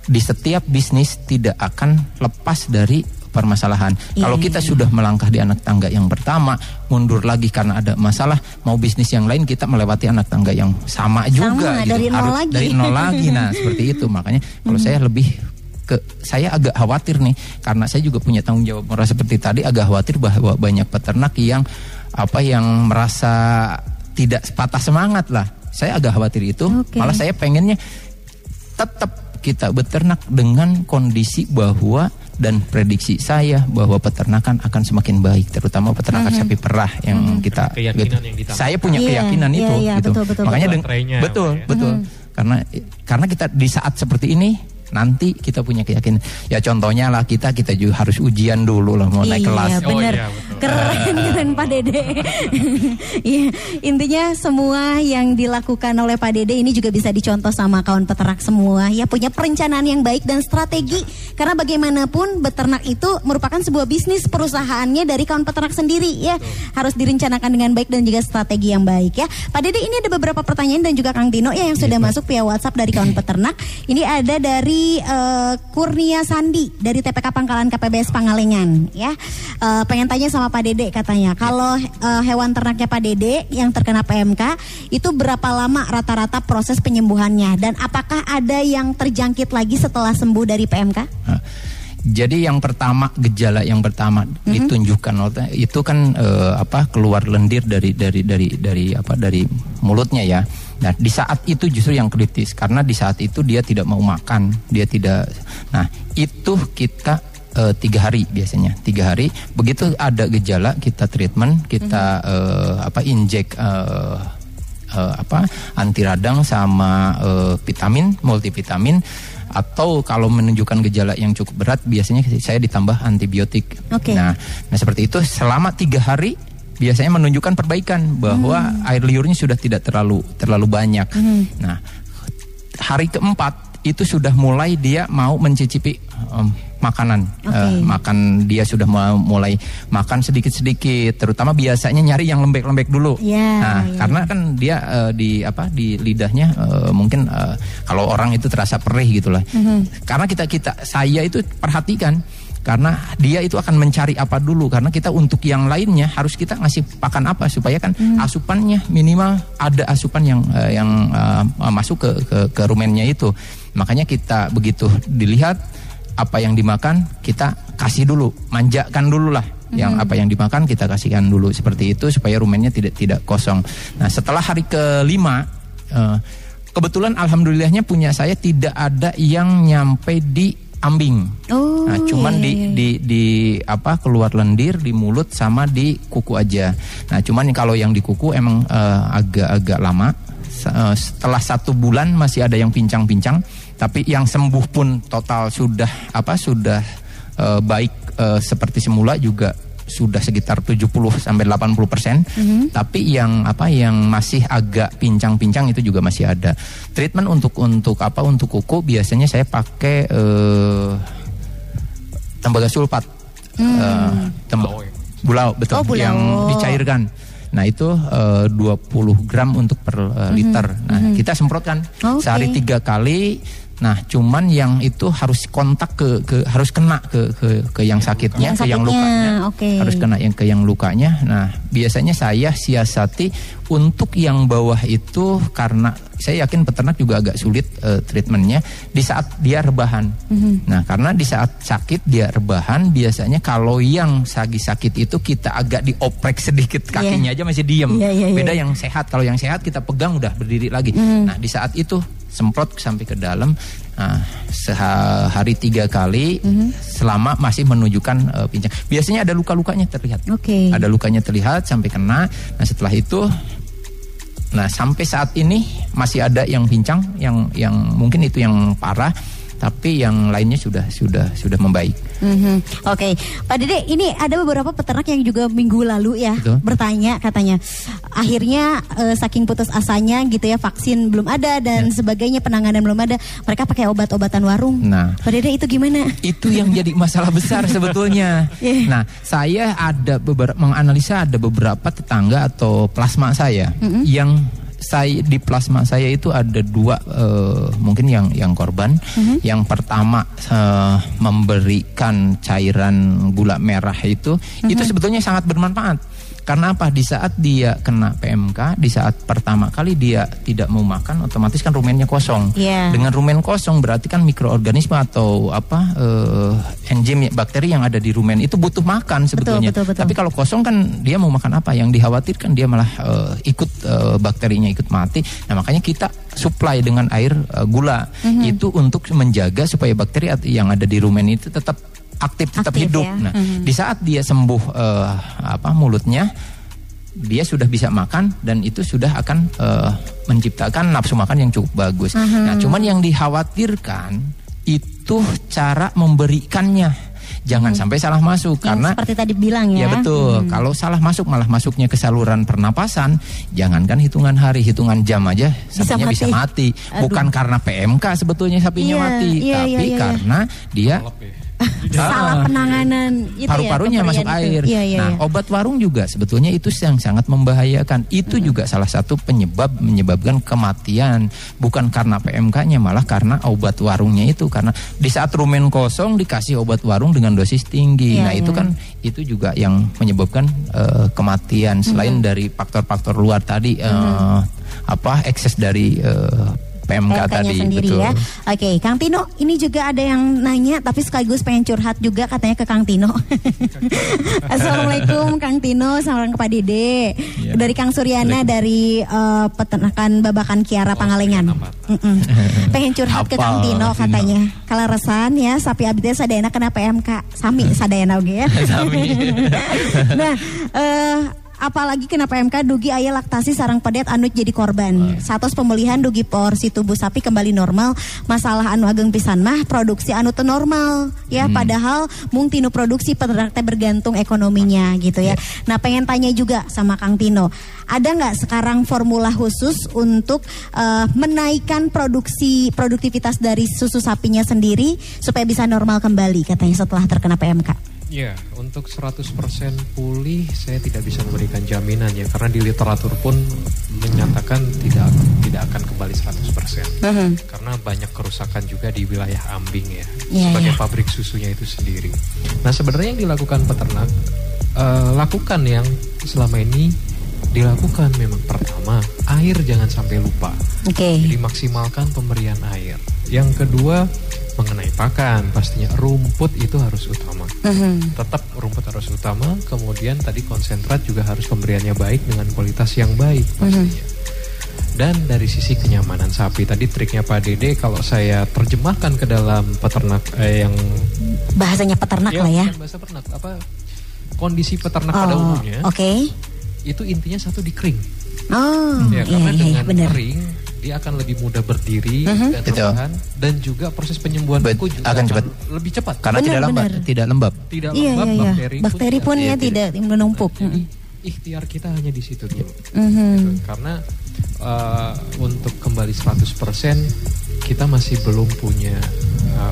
di setiap bisnis tidak akan lepas dari permasalahan. Iya, Kalau iya, kita sudah melangkah di anak tangga yang pertama, mundur lagi karena ada masalah, mau bisnis yang lain kita melewati anak tangga yang sama juga gitu. dari nol Harus lagi. Dari nol lagi. Nah, *laughs* seperti itu. Makanya kalau saya lebih ke saya agak khawatir nih karena saya juga punya tanggung jawab moral seperti tadi agak khawatir bahwa banyak peternak yang apa yang merasa tidak patah semangat lah. Saya agak khawatir itu. Oke. Malah saya pengennya tetap kita beternak dengan kondisi bahwa dan prediksi saya bahwa peternakan akan semakin baik terutama peternakan sapi perah yang kita Keyakinan yang ditambah. saya punya Iya, keyakinan iya, itu iya, gitu. Betul, betul, makanya betul. betul ya. betul. Karena karena kita di saat seperti ini nanti kita punya keyakinan ya contohnya lah kita kita juga harus ujian dulu lah mau naik iya, kelas Oh, bener. iya, betul. Keren, *laughs* keren Pak Dede. *laughs* Iya, intinya semua yang dilakukan oleh Pak Dede ini juga bisa dicontoh sama kawan peternak semua. Ya punya perencanaan yang baik dan strategi. Karena bagaimanapun beternak itu merupakan sebuah bisnis perusahaannya dari kawan peternak sendiri ya. Harus direncanakan dengan baik dan juga strategi yang baik ya. Pak Dede ini ada beberapa pertanyaan dan juga Kang Dino ya yang sudah masuk via WhatsApp dari kawan *laughs* peternak. Ini ada dari eh, Kurnia Sandi dari TPK Pangkalan KPBS Pangalengan ya. Eh, pengen tanya sama Pak Dede katanya, kalau eh, hewan ternaknya Pak Dede yang terkena PMK itu berapa lama rata-rata proses penyembuhannya dan apakah ada yang terjangkit lagi setelah sembuh dari PMK? Nah, Jadi yang pertama gejala yang pertama ditunjukkan oleh- itu kan eh, apa keluar lendir dari dari dari dari apa dari mulutnya ya. Nah di saat itu justru yang kritis karena di saat itu dia tidak mau makan, dia tidak. Nah itu kita eh, tiga hari biasanya tiga hari. Begitu ada gejala kita treatment, kita eh, apa injek. eh, eh, apa anti radang sama eh, vitamin multivitamin atau kalau menunjukkan gejala yang cukup berat biasanya saya ditambah antibiotik. Oke. Nah, nah seperti itu selama tiga hari biasanya menunjukkan perbaikan bahwa air liurnya sudah tidak terlalu terlalu banyak. Nah hari keempat itu sudah mulai dia mau mencicipi em, makanan. Eh, makan dia sudah mau mulai makan sedikit-sedikit terutama biasanya nyari yang lembek-lembek dulu Ya, nah ya. karena kan dia eh, di apa di lidahnya eh, mungkin eh, kalau orang itu terasa perih gitulah karena kita kita saya itu perhatikan karena dia itu akan mencari apa dulu. Karena kita untuk yang lainnya harus kita ngasih pakan apa supaya kan asupannya minimal ada asupan yang eh, yang eh, masuk ke ke, ke rumennya itu. Makanya kita begitu dilihat apa yang dimakan kita kasih dulu. Manjakan dulu lah yang apa yang dimakan kita kasihkan dulu seperti itu supaya rumennya tidak tidak kosong. Nah setelah hari kelima eh, kebetulan alhamdulillahnya punya saya tidak ada yang nyampe di ambing. Oh, nah cuman iya, di iya, iya. di di apa keluar lendir di mulut sama di kuku aja. Nah cuman kalau yang di kuku emang eh, agak-agak lama. Se- eh, setelah satu bulan masih ada yang pincang-pincang tapi yang sembuh pun total sudah apa sudah eh, baik eh, seperti semula juga sudah sekitar 70 sampai 80 persen. Tapi yang apa yang masih agak pincang-pincang itu juga masih ada. Treatment untuk untuk apa untuk kuku biasanya saya pakai eh, tembaga sulfat. Eh, temba- Bulau ya? bulau betul. Oh, bulau. yang dicairkan. Nah itu eh, 20 gram untuk per eh, liter. Nah kita semprotkan. Oke. sehari tiga kali nah cuman yang itu harus kontak ke, ke harus kena ke ke, ke yang sakitnya Yang ke yang sakitnya, lukanya oke. harus kena yang ke yang lukanya nah biasanya saya siasati untuk yang bawah itu karena saya yakin peternak juga agak sulit eh, treatmentnya di saat dia rebahan Mhm. nah karena di saat sakit dia rebahan biasanya kalau yang lagi sakit itu kita agak dioprek sedikit kakinya aja masih diem Iya, iya, iya. beda yang sehat kalau yang sehat kita pegang udah berdiri lagi Mhm. nah di saat itu semprot sampai ke dalam nah, sehari tiga kali Mhm. selama masih menunjukkan eh, pincang biasanya ada luka-lukanya terlihat Oke. ada lukanya terlihat sampai kena nah setelah itu nah sampai saat ini masih ada yang pincang yang yang mungkin itu yang parah tapi yang lainnya sudah sudah sudah membaik Mhm. Oke, Pak Dede, ini ada beberapa peternak yang juga minggu lalu ya Betul. bertanya katanya, akhirnya eh, saking putus asanya gitu ya vaksin belum ada dan sebagainya penanganan belum ada, mereka pakai obat-obatan warung. nah Pak Dede itu gimana? itu yang jadi masalah besar sebetulnya. Iya. *laughs* Nah, saya ada beberapa menganalisa ada beberapa tetangga atau plasma saya yang saya di plasma saya itu ada dua eh, mungkin yang yang korban. Yang pertama eh, memberikan cairan gula merah itu itu sebetulnya sangat bermanfaat Karena apa? Di saat dia kena PMK, di saat pertama kali dia tidak mau makan, otomatis kan rumennya kosong. Iya. Dengan rumen kosong berarti kan mikroorganisme atau apa eh, enzim bakteri yang ada di rumen itu butuh makan sebetulnya. betul, betul. Tapi kalau kosong kan dia mau makan apa? Yang dikhawatirkan dia malah eh, ikut eh, bakterinya ikut mati. Nah makanya kita supply dengan air eh, gula Mhm. itu untuk menjaga supaya bakteri yang ada di rumen itu tetap aktif tetap Aktif hidup. ya. Nah Mhm. di saat dia sembuh eh, apa mulutnya dia sudah bisa makan dan itu sudah akan eh, menciptakan nafsu makan yang cukup bagus. Mhm. Nah, cuman yang dikhawatirkan itu cara memberikannya. Jangan sampai salah masuk Yang karena seperti tadi bilang ya. Ya betul. Hmm. Kalau salah masuk malah masuknya ke saluran pernapasan, jangankan hitungan hari, hitungan jam aja sapinya mati. bisa mati. Aduh. Bukan karena PMK sebetulnya sapinya Iya, mati, iya, tapi iya, iya. karena dia Salah Ah, penanganan itu ya, paru-parunya masuk keperian itu. air. Iya, iya, nah, iya. obat warung juga sebetulnya itu yang sangat membahayakan. Itu juga salah satu penyebab menyebabkan kematian, bukan karena PMK-nya malah karena obat warungnya itu karena di saat rumen kosong dikasih obat warung dengan dosis tinggi. Iya, nah, itu iya. kan itu juga yang menyebabkan eh, kematian selain dari faktor-faktor luar tadi eh, apa ekses dari eh, PMK, PMK-nya tadi sendiri betul. ya. Oke, Kang Tino, ini juga ada yang nanya tapi sekaligus pengen curhat juga katanya ke Kang Tino. *laughs* Assalamualaikum Kang Tino, sama Pak Dede. Iya. Dari Kang Suryana dari eh, peternakan Babakan Kiara Pangalengan. Mm-mm. *laughs* pengen curhat ke Kang Tino katanya. Kalau resan ya sapi abdi sadayana kena PMK. Sami *laughs* sadayana oge ya. Sami. nah, eh apalagi kena PMK dugi aya laktasi sarang pedet anu jadi korban. Satos pemulihan dugi porsi tubuh sapi kembali normal. Masalah anu ageng pisan mah produksi anu teu normal ya padahal mung tinu produksi peternak teh bergantung ekonominya gitu ya. Nah, pengen tanya juga sama Kang Tino. Ada nggak sekarang formula khusus untuk eh, menaikkan produksi produktivitas dari susu sapinya sendiri supaya bisa normal kembali katanya setelah terkena PMK? Ya, untuk 100% pulih saya tidak bisa memberikan jaminan ya karena di literatur pun menyatakan tidak tidak akan kembali 100%. Mhm. Karena banyak kerusakan juga di wilayah ambing ya, Iya, sebagai iya. pabrik susunya itu sendiri. Nah, sebenarnya yang dilakukan peternak eh, lakukan yang selama ini dilakukan memang pertama, air jangan sampai lupa. Oke. Jadi maksimalkan pemberian air. Yang kedua mengenai pakan pastinya rumput itu harus utama. Mhm. Tetap rumput harus utama. Kemudian tadi konsentrat juga harus pemberiannya baik dengan kualitas yang baik pastinya. Dan dari sisi kenyamanan sapi tadi triknya Pak Dede kalau saya terjemahkan ke dalam peternak eh, yang Bahasanya peternak lah ya. bahasa peternak apa kondisi peternak pada Oh, umumnya Oke. itu intinya satu di kering. Oh, Ya, karena iya, iya, dengan benar. kering dia akan lebih mudah berdiri Mhm. dan Betul. dan juga proses penyembuhan Bet- kuku juga akan cepat. lebih cepat. Karena Benar, tidak lembab, benar. tidak lembab. Tidak Iya, lembab iya, iya. bakteri, Bakteri pun ya tidak menumpuk. Jadi ikhtiar kita hanya di situ dulu. Mhm. Gitu. Karena eh, untuk kembali 100% kita masih belum punya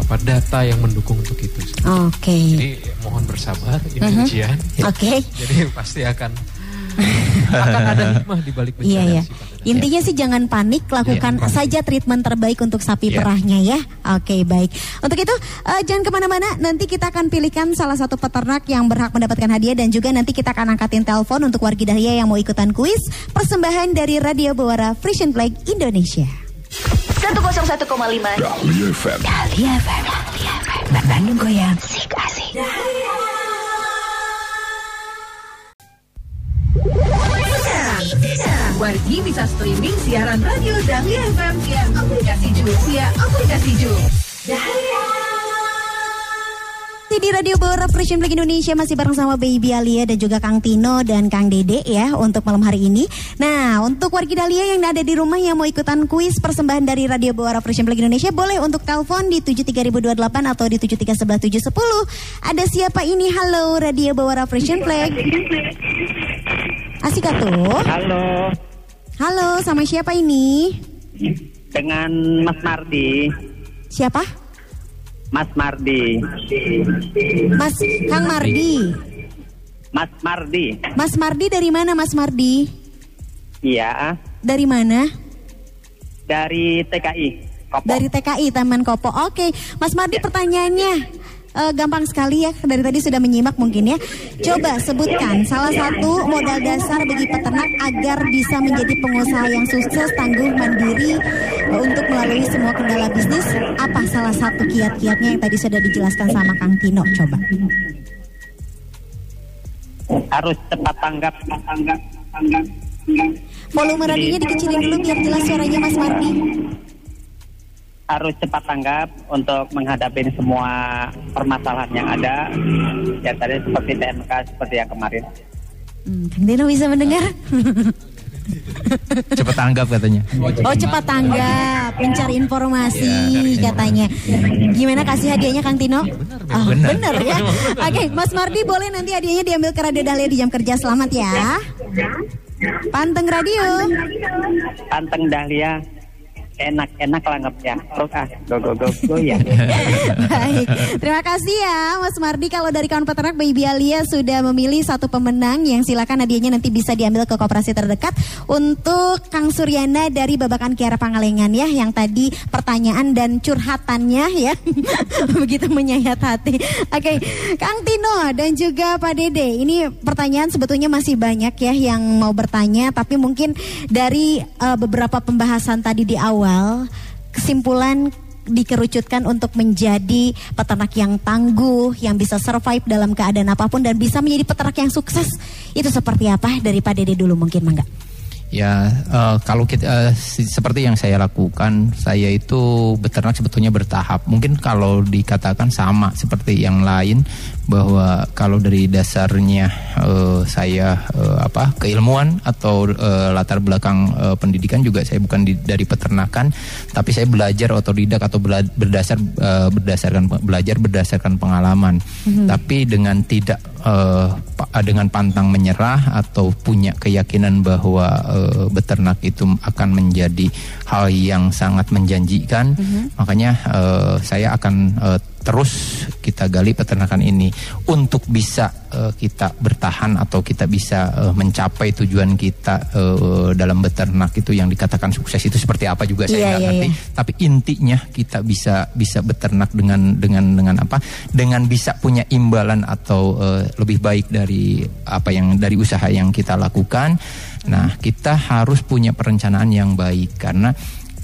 apa data yang mendukung untuk itu. Oke. Jadi mohon bersabar, ini Mhm. ujian. Oke. Jadi pasti akan akan ada hikmah di balik bencana Iya ya. Dada. Intinya sih jangan panik, lakukan Iya, saja treatment terbaik untuk sapi Iya. perahnya ya. Oke baik. Untuk itu eh, jangan ke mana-mana. Nanti kita akan pilihkan salah satu peternak yang berhak mendapatkan hadiah dan juga nanti kita akan angkatin telepon untuk wargi Dahlia yang mau ikutan kuis persembahan dari Radio Bawara Frisian Flag Indonesia. 101,5 Dahlia FM. Dahlia FM Dahlia FM Bandung Goyang Sik asik Wargi bisa streaming siaran radio Dahlia FM via aplikasi Ju via aplikasi Ju. Masih di Radio Bawara Frisian Flag Indonesia masih bareng sama Baby Alia dan juga Kang Tino dan Kang Dede ya untuk malam hari ini. Nah untuk wargi Dahlia yang ada di rumah yang mau ikutan kuis persembahan dari Radio Bawara Frisian Flag Indonesia boleh untuk telepon di 73028 atau di 7311710. Ada siapa ini? Halo Radio Bawara Frisian Flag. Asik tuh. Halo, Halo sama siapa ini? dengan Mas Mardi. Siapa? Mas Mardi. Mas Kang Mardi. Mas Mardi. Mas Mardi dari mana Mas Mardi? Iya, Dari mana? dari TKI. Kopo. Dari TKI Taman Kopo. Oke, Mas Mardi pertanyaannya. Eh, gampang sekali ya dari tadi sudah menyimak mungkin ya. Coba sebutkan salah satu modal dasar bagi peternak agar bisa menjadi pengusaha yang sukses, tangguh, mandiri eh, untuk melalui semua kendala bisnis. Apa salah satu kiat-kiatnya yang tadi sudah dijelaskan sama Kang Tino? Coba. Harus cepat tanggap, tanggap, tanggap. Volume radionya dikecilin dulu biar jelas suaranya Mas Mardi. Harus cepat tanggap untuk menghadapi semua permasalahan yang ada. Ya tadi seperti TMK seperti yang kemarin. Hmm, Kang Tino bisa mendengar? *laughs* Cepat tanggap katanya. Oh cepat tanggap, mencari informasi katanya. Gimana kasih hadiahnya Kang Tino? Oh, Benar. bener ya. Oke, Mas Mardi boleh nanti hadiahnya diambil ke Radio Dahlia di jam kerja. Selamat ya. Panteng Radio. Panteng Dahlia enak-enak langgapnya. Terus ah, go go go go ya. *laughs* Baik, terima kasih ya Mas Mardi. Kalau dari kawan peternak Baby Alia sudah memilih satu pemenang yang silakan hadiahnya nanti bisa diambil ke koperasi terdekat untuk Kang Suryana dari Babakan Kiara Pangalengan ya yang tadi pertanyaan dan curhatannya ya *laughs* begitu menyayat hati. Oke, Kang Tino dan juga Pak Dede. Ini pertanyaan sebetulnya masih banyak ya yang mau bertanya tapi mungkin dari eh, beberapa pembahasan tadi di awal kesimpulan dikerucutkan untuk menjadi peternak yang tangguh, yang bisa survive dalam keadaan apa pun dan bisa menjadi peternak yang sukses. Itu seperti apa dari Pak Dede dulu mungkin Mangga? Ya, eh, kalau kita si- seperti yang saya lakukan, saya itu beternak sebetulnya bertahap. Mungkin kalau dikatakan sama seperti yang lain, bahwa kalau dari dasarnya eh, saya eh, apa keilmuan atau eh, latar belakang eh, pendidikan juga saya bukan di- dari peternakan, tapi saya belajar otodidak atau bela- berdasar eh, berdasarkan belajar berdasarkan pengalaman. Tapi dengan tidak pa- dengan pantang menyerah atau punya keyakinan bahwa eh, beternak itu akan menjadi hal yang sangat menjanjikan, makanya eh, saya akan eh, terus kita gali peternakan ini untuk bisa eh, kita bertahan atau kita bisa eh, mencapai tujuan kita eh, dalam beternak itu yang dikatakan sukses itu seperti apa juga saya Iya, nggak iya, ngerti. iya. tapi intinya kita bisa bisa beternak dengan dengan dengan apa? Dengan bisa punya imbalan atau eh, lebih baik dari apa yang dari usaha yang kita lakukan. Nah kita harus punya perencanaan yang baik karena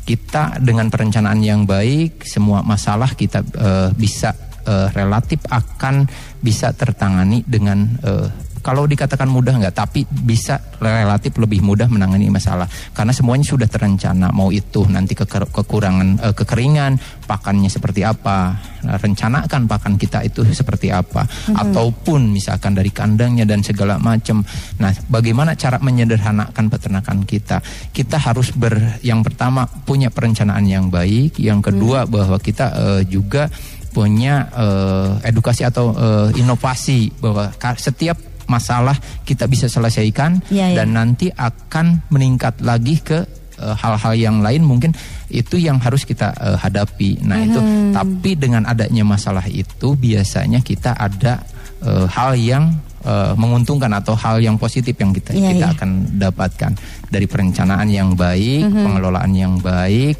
kita dengan perencanaan yang baik semua masalah kita eh, bisa eh, relatif akan bisa tertangani dengan eh, kalau dikatakan mudah nggak, tapi bisa relatif lebih mudah menangani masalah karena semuanya sudah terencana. Mau itu nanti keker- kekurangan eh, kekeringan, pakannya seperti apa, Nah, rencanakan pakan kita itu seperti apa, ataupun misalkan dari kandangnya dan segala macam. Nah, bagaimana cara menyederhanakan peternakan kita? Kita harus ber, yang pertama punya perencanaan yang baik, yang kedua bahwa kita eh, juga punya eh, edukasi atau eh, inovasi bahwa setiap masalah kita bisa selesaikan Iya, iya. dan nanti akan meningkat lagi ke eh, hal-hal yang lain mungkin itu yang harus kita eh, hadapi. Nah itu tapi dengan adanya masalah itu biasanya kita ada eh, hal yang eh, menguntungkan atau hal yang positif yang kita Iya, kita iya. akan dapatkan dari perencanaan yang baik, pengelolaan yang baik,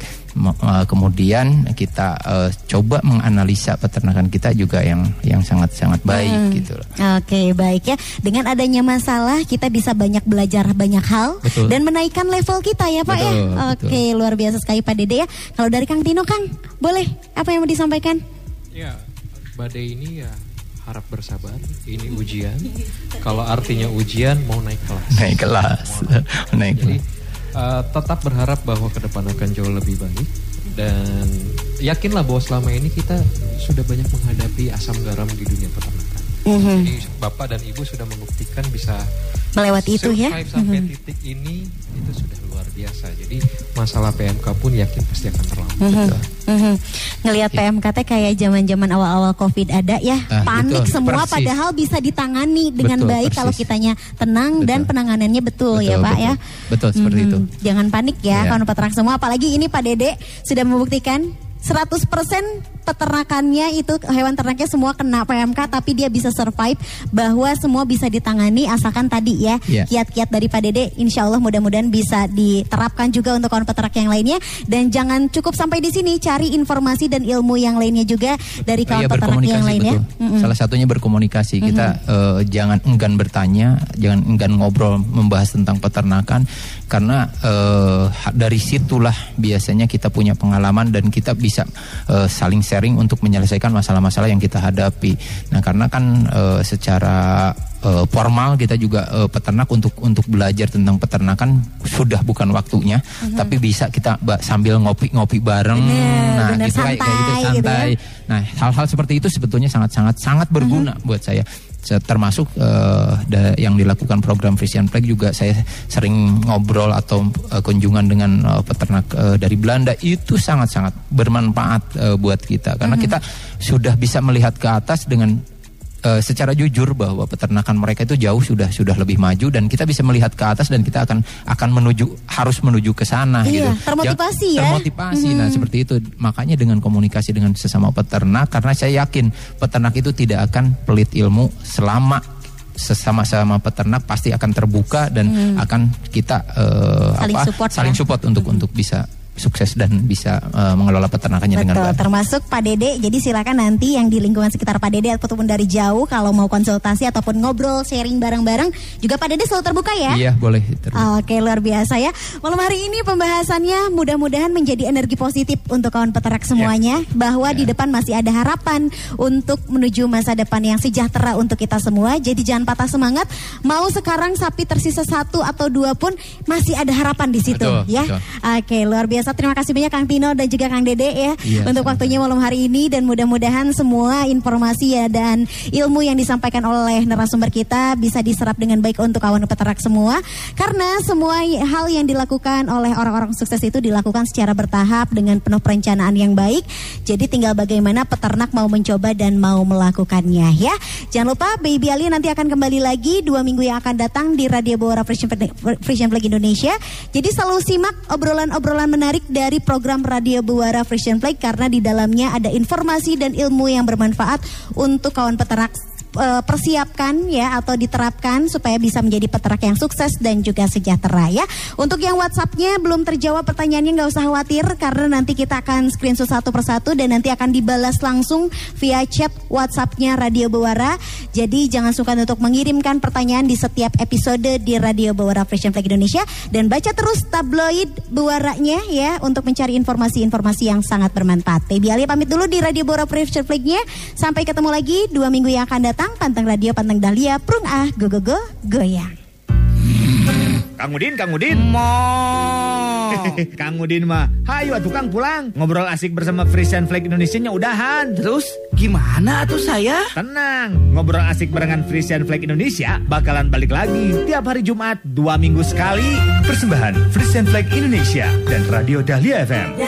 kemudian kita eh, coba menganalisa peternakan kita juga yang yang sangat sangat baik gitu loh. Oke baik ya Dengan adanya masalah kita bisa banyak belajar banyak hal Betul. Dan menaikkan level kita ya Pak ya Betul, Oke luar biasa sekali Pak Dede ya Kalau dari Kang Tino Kang Boleh apa yang mau disampaikan Ya, badai ini ya harap bersabar. Ini ujian. Kalau artinya ujian mau naik kelas. Naik kelas, naik Jadi eh, tetap berharap bahwa ke depan akan jauh lebih baik dan yakinlah bahwa selama ini kita sudah banyak menghadapi asam garam di dunia peternakan. Jadi bapak dan ibu sudah membuktikan bisa Melewati itu ya. sampai titik ini itu sudah biasa. Jadi masalah PMK pun yakin pasti akan terlambat. Mhm. Ngelihat PMKT kayak zaman-zaman awal-awal Covid ada ya, Ah, panik betul, semua persis. padahal bisa ditangani dengan Betul, baik kalau persis. kitanya tenang dan Betul. penanganannya betul, ya Betul, Pak betul. ya. Betul, seperti Mhm. itu. Jangan panik ya Ya. kawan peternak semua apalagi ini Pak Dede sudah membuktikan 100% peternakannya itu hewan ternaknya semua kena PMK tapi dia bisa survive bahwa semua bisa ditangani asalkan tadi ya Iya. kiat-kiat dari Pak Dede insya Allah mudah-mudahan bisa diterapkan juga untuk kawan peternak yang lainnya dan jangan cukup sampai di sini cari informasi dan ilmu yang lainnya juga dari kawan Iya peternak yang lainnya. betul. Mm-mm. Salah satunya berkomunikasi. Kita eh, jangan enggan bertanya, jangan enggan ngobrol membahas tentang peternakan karena ha- dari situlah biasanya kita punya pengalaman dan kita bisa eh, saling sharing untuk menyelesaikan masalah-masalah yang kita hadapi. Nah, karena kan eh, secara eh, formal kita juga eh, peternak untuk untuk belajar tentang peternakan sudah bukan waktunya, tapi bisa kita sambil ngopi-ngopi bareng. Bener, nah, bener, gitu kayak, kayak gitu santai gitu ya. santai. Nah, hal-hal seperti itu sebetulnya sangat-sangat sangat berguna buat saya. Termasuk eh, da- yang dilakukan program Frisian Plague juga saya sering ngobrol atau eh, kunjungan dengan eh, peternak eh, dari Belanda itu sangat-sangat bermanfaat eh, buat kita karena kita sudah bisa melihat ke atas dengan eh, secara jujur bahwa peternakan mereka itu jauh sudah sudah lebih maju dan kita bisa melihat ke atas dan kita akan akan menuju harus menuju ke sana Iya, gitu. termotivasi ya. Termotivasi. Nah, seperti itu. Makanya dengan komunikasi dengan sesama peternak karena saya yakin peternak itu tidak akan pelit ilmu selama sesama-sama peternak pasti akan terbuka dan akan kita Hmm. Saling apa support saling ya. support untuk untuk bisa sukses dan bisa eh, mengelola peternakannya dengan Betul, baik. termasuk Pak Dede. Jadi silakan nanti yang di lingkungan sekitar Pak Dede ataupun dari jauh kalau mau konsultasi ataupun ngobrol, sharing bareng-bareng, juga Pak Dede selalu terbuka ya. Iya, boleh. Terus. Oke luar biasa ya Malam hari ini pembahasannya mudah-mudahan menjadi energi positif untuk kawan peternak semuanya Bahwa di depan masih ada harapan untuk menuju masa depan yang sejahtera untuk kita semua Jadi jangan patah semangat Mau sekarang sapi tersisa satu atau dua pun masih ada harapan di situ Betul, ya betul. Oke luar biasa terima kasih banyak Kang Tino dan juga Kang Dede ya Iya, Untuk waktunya malam hari ini. Dan mudah-mudahan semua informasi ya dan ilmu yang disampaikan oleh narasumber kita bisa diserap dengan baik untuk kawan peternak semua. Karena semua hal yang dilakukan oleh orang-orang sukses itu dilakukan secara bertahap dengan penuh perencanaan yang baik. Jadi tinggal bagaimana peternak mau mencoba dan mau melakukannya ya. Jangan lupa Baby Ali nanti akan kembali lagi dua minggu yang akan datang di Radio Frisian Frisian Flag Indonesia. Jadi selalu simak obrolan-obrolan menarik dari program Radio Buara Frisian Flag karena di dalamnya ada informasi dan ilmu yang bermanfaat untuk kawan peternak eh, persiapkan ya atau diterapkan supaya bisa menjadi peternak yang sukses dan juga sejahtera ya. Untuk yang WhatsAppnya belum terjawab pertanyaannya nggak usah khawatir karena nanti kita akan screenshot satu persatu dan nanti akan dibalas langsung via chat WhatsAppnya Radio Buara. Jadi jangan sungkan untuk mengirimkan pertanyaan di setiap episode di Radio Buara Fashion Flag Indonesia dan baca terus tabloid Buaranya ya untuk mencari informasi-informasi yang sangat bermanfaat. Baby Ali pamit dulu di Radio Buara Fashion Flag-nya. Sampai ketemu lagi dua minggu yang akan datang. Panteng Radio, Panteng Dahlia, Prung Ah, Go Go Go, Goyang. Kang Udin, Kang Udin. *laughs* Kang Udin mah, hayu atuh Kang pulang. Ngobrol asik bersama Frisian Flag Indonesia-nya udahan. Terus gimana tuh saya? Tenang, ngobrol asik barengan Frisian Flag Indonesia bakalan balik lagi tiap hari Jumat dua minggu sekali. Persembahan Frisian Flag Indonesia dan Radio Dahlia FM.